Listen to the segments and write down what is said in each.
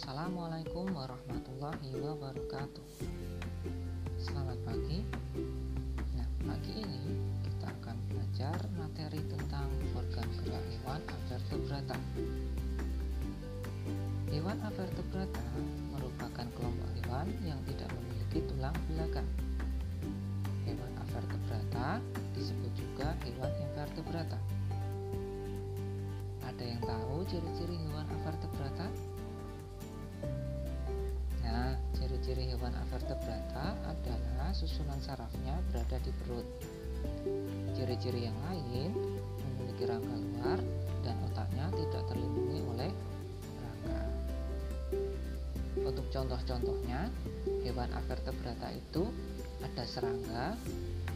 Assalamualaikum warahmatullahi wabarakatuh. Selamat pagi. Nah pagi ini kita akan belajar materi tentang organ gerak hewan avertebrata. Hewan avertebrata merupakan kelompok hewan yang tidak memiliki tulang belakang. Hewan avertebrata disebut juga hewan invertebrata. Ada yang tahu ciri-ciri hewan avertebrata? Ciri-ciri hewan avertebrata adalah susunan sarafnya berada di perut. Ciri-ciri yang lain memiliki rangka luar dan otaknya tidak terlindungi oleh rangka. Untuk contoh-contohnya, hewan avertebrata itu ada serangga,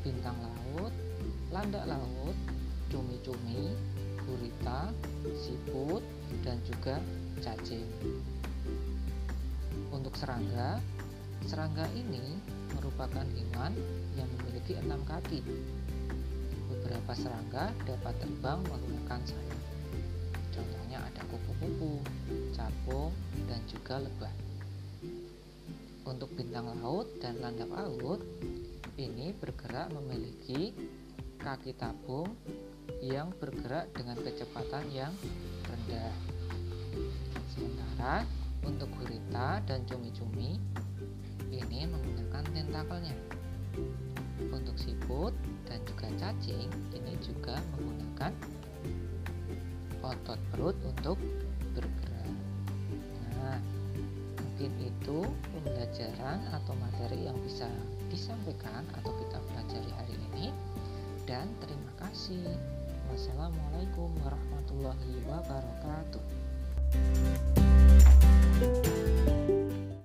bintang laut, landak laut, cumi-cumi, gurita, siput, dan juga cacing. Untuk serangga, serangga ini merupakan hewan yang memiliki enam kaki. Beberapa serangga dapat terbang menggunakan sayap. Contohnya ada kupu-kupu, capung, dan juga lebah. Untuk bintang laut dan landak laut, ini bergerak memiliki kaki tabung yang bergerak dengan kecepatan yang rendah. Sementara untuk gurita dan cumi-cumi, ini menggunakan tentakelnya. Untuk siput dan juga cacing, ini juga menggunakan otot perut untuk bergerak. Nah, mungkin itu pembelajaran atau materi yang bisa disampaikan atau kita pelajari hari ini. Dan terima kasih. Wassalamualaikum warahmatullahi wabarakatuh.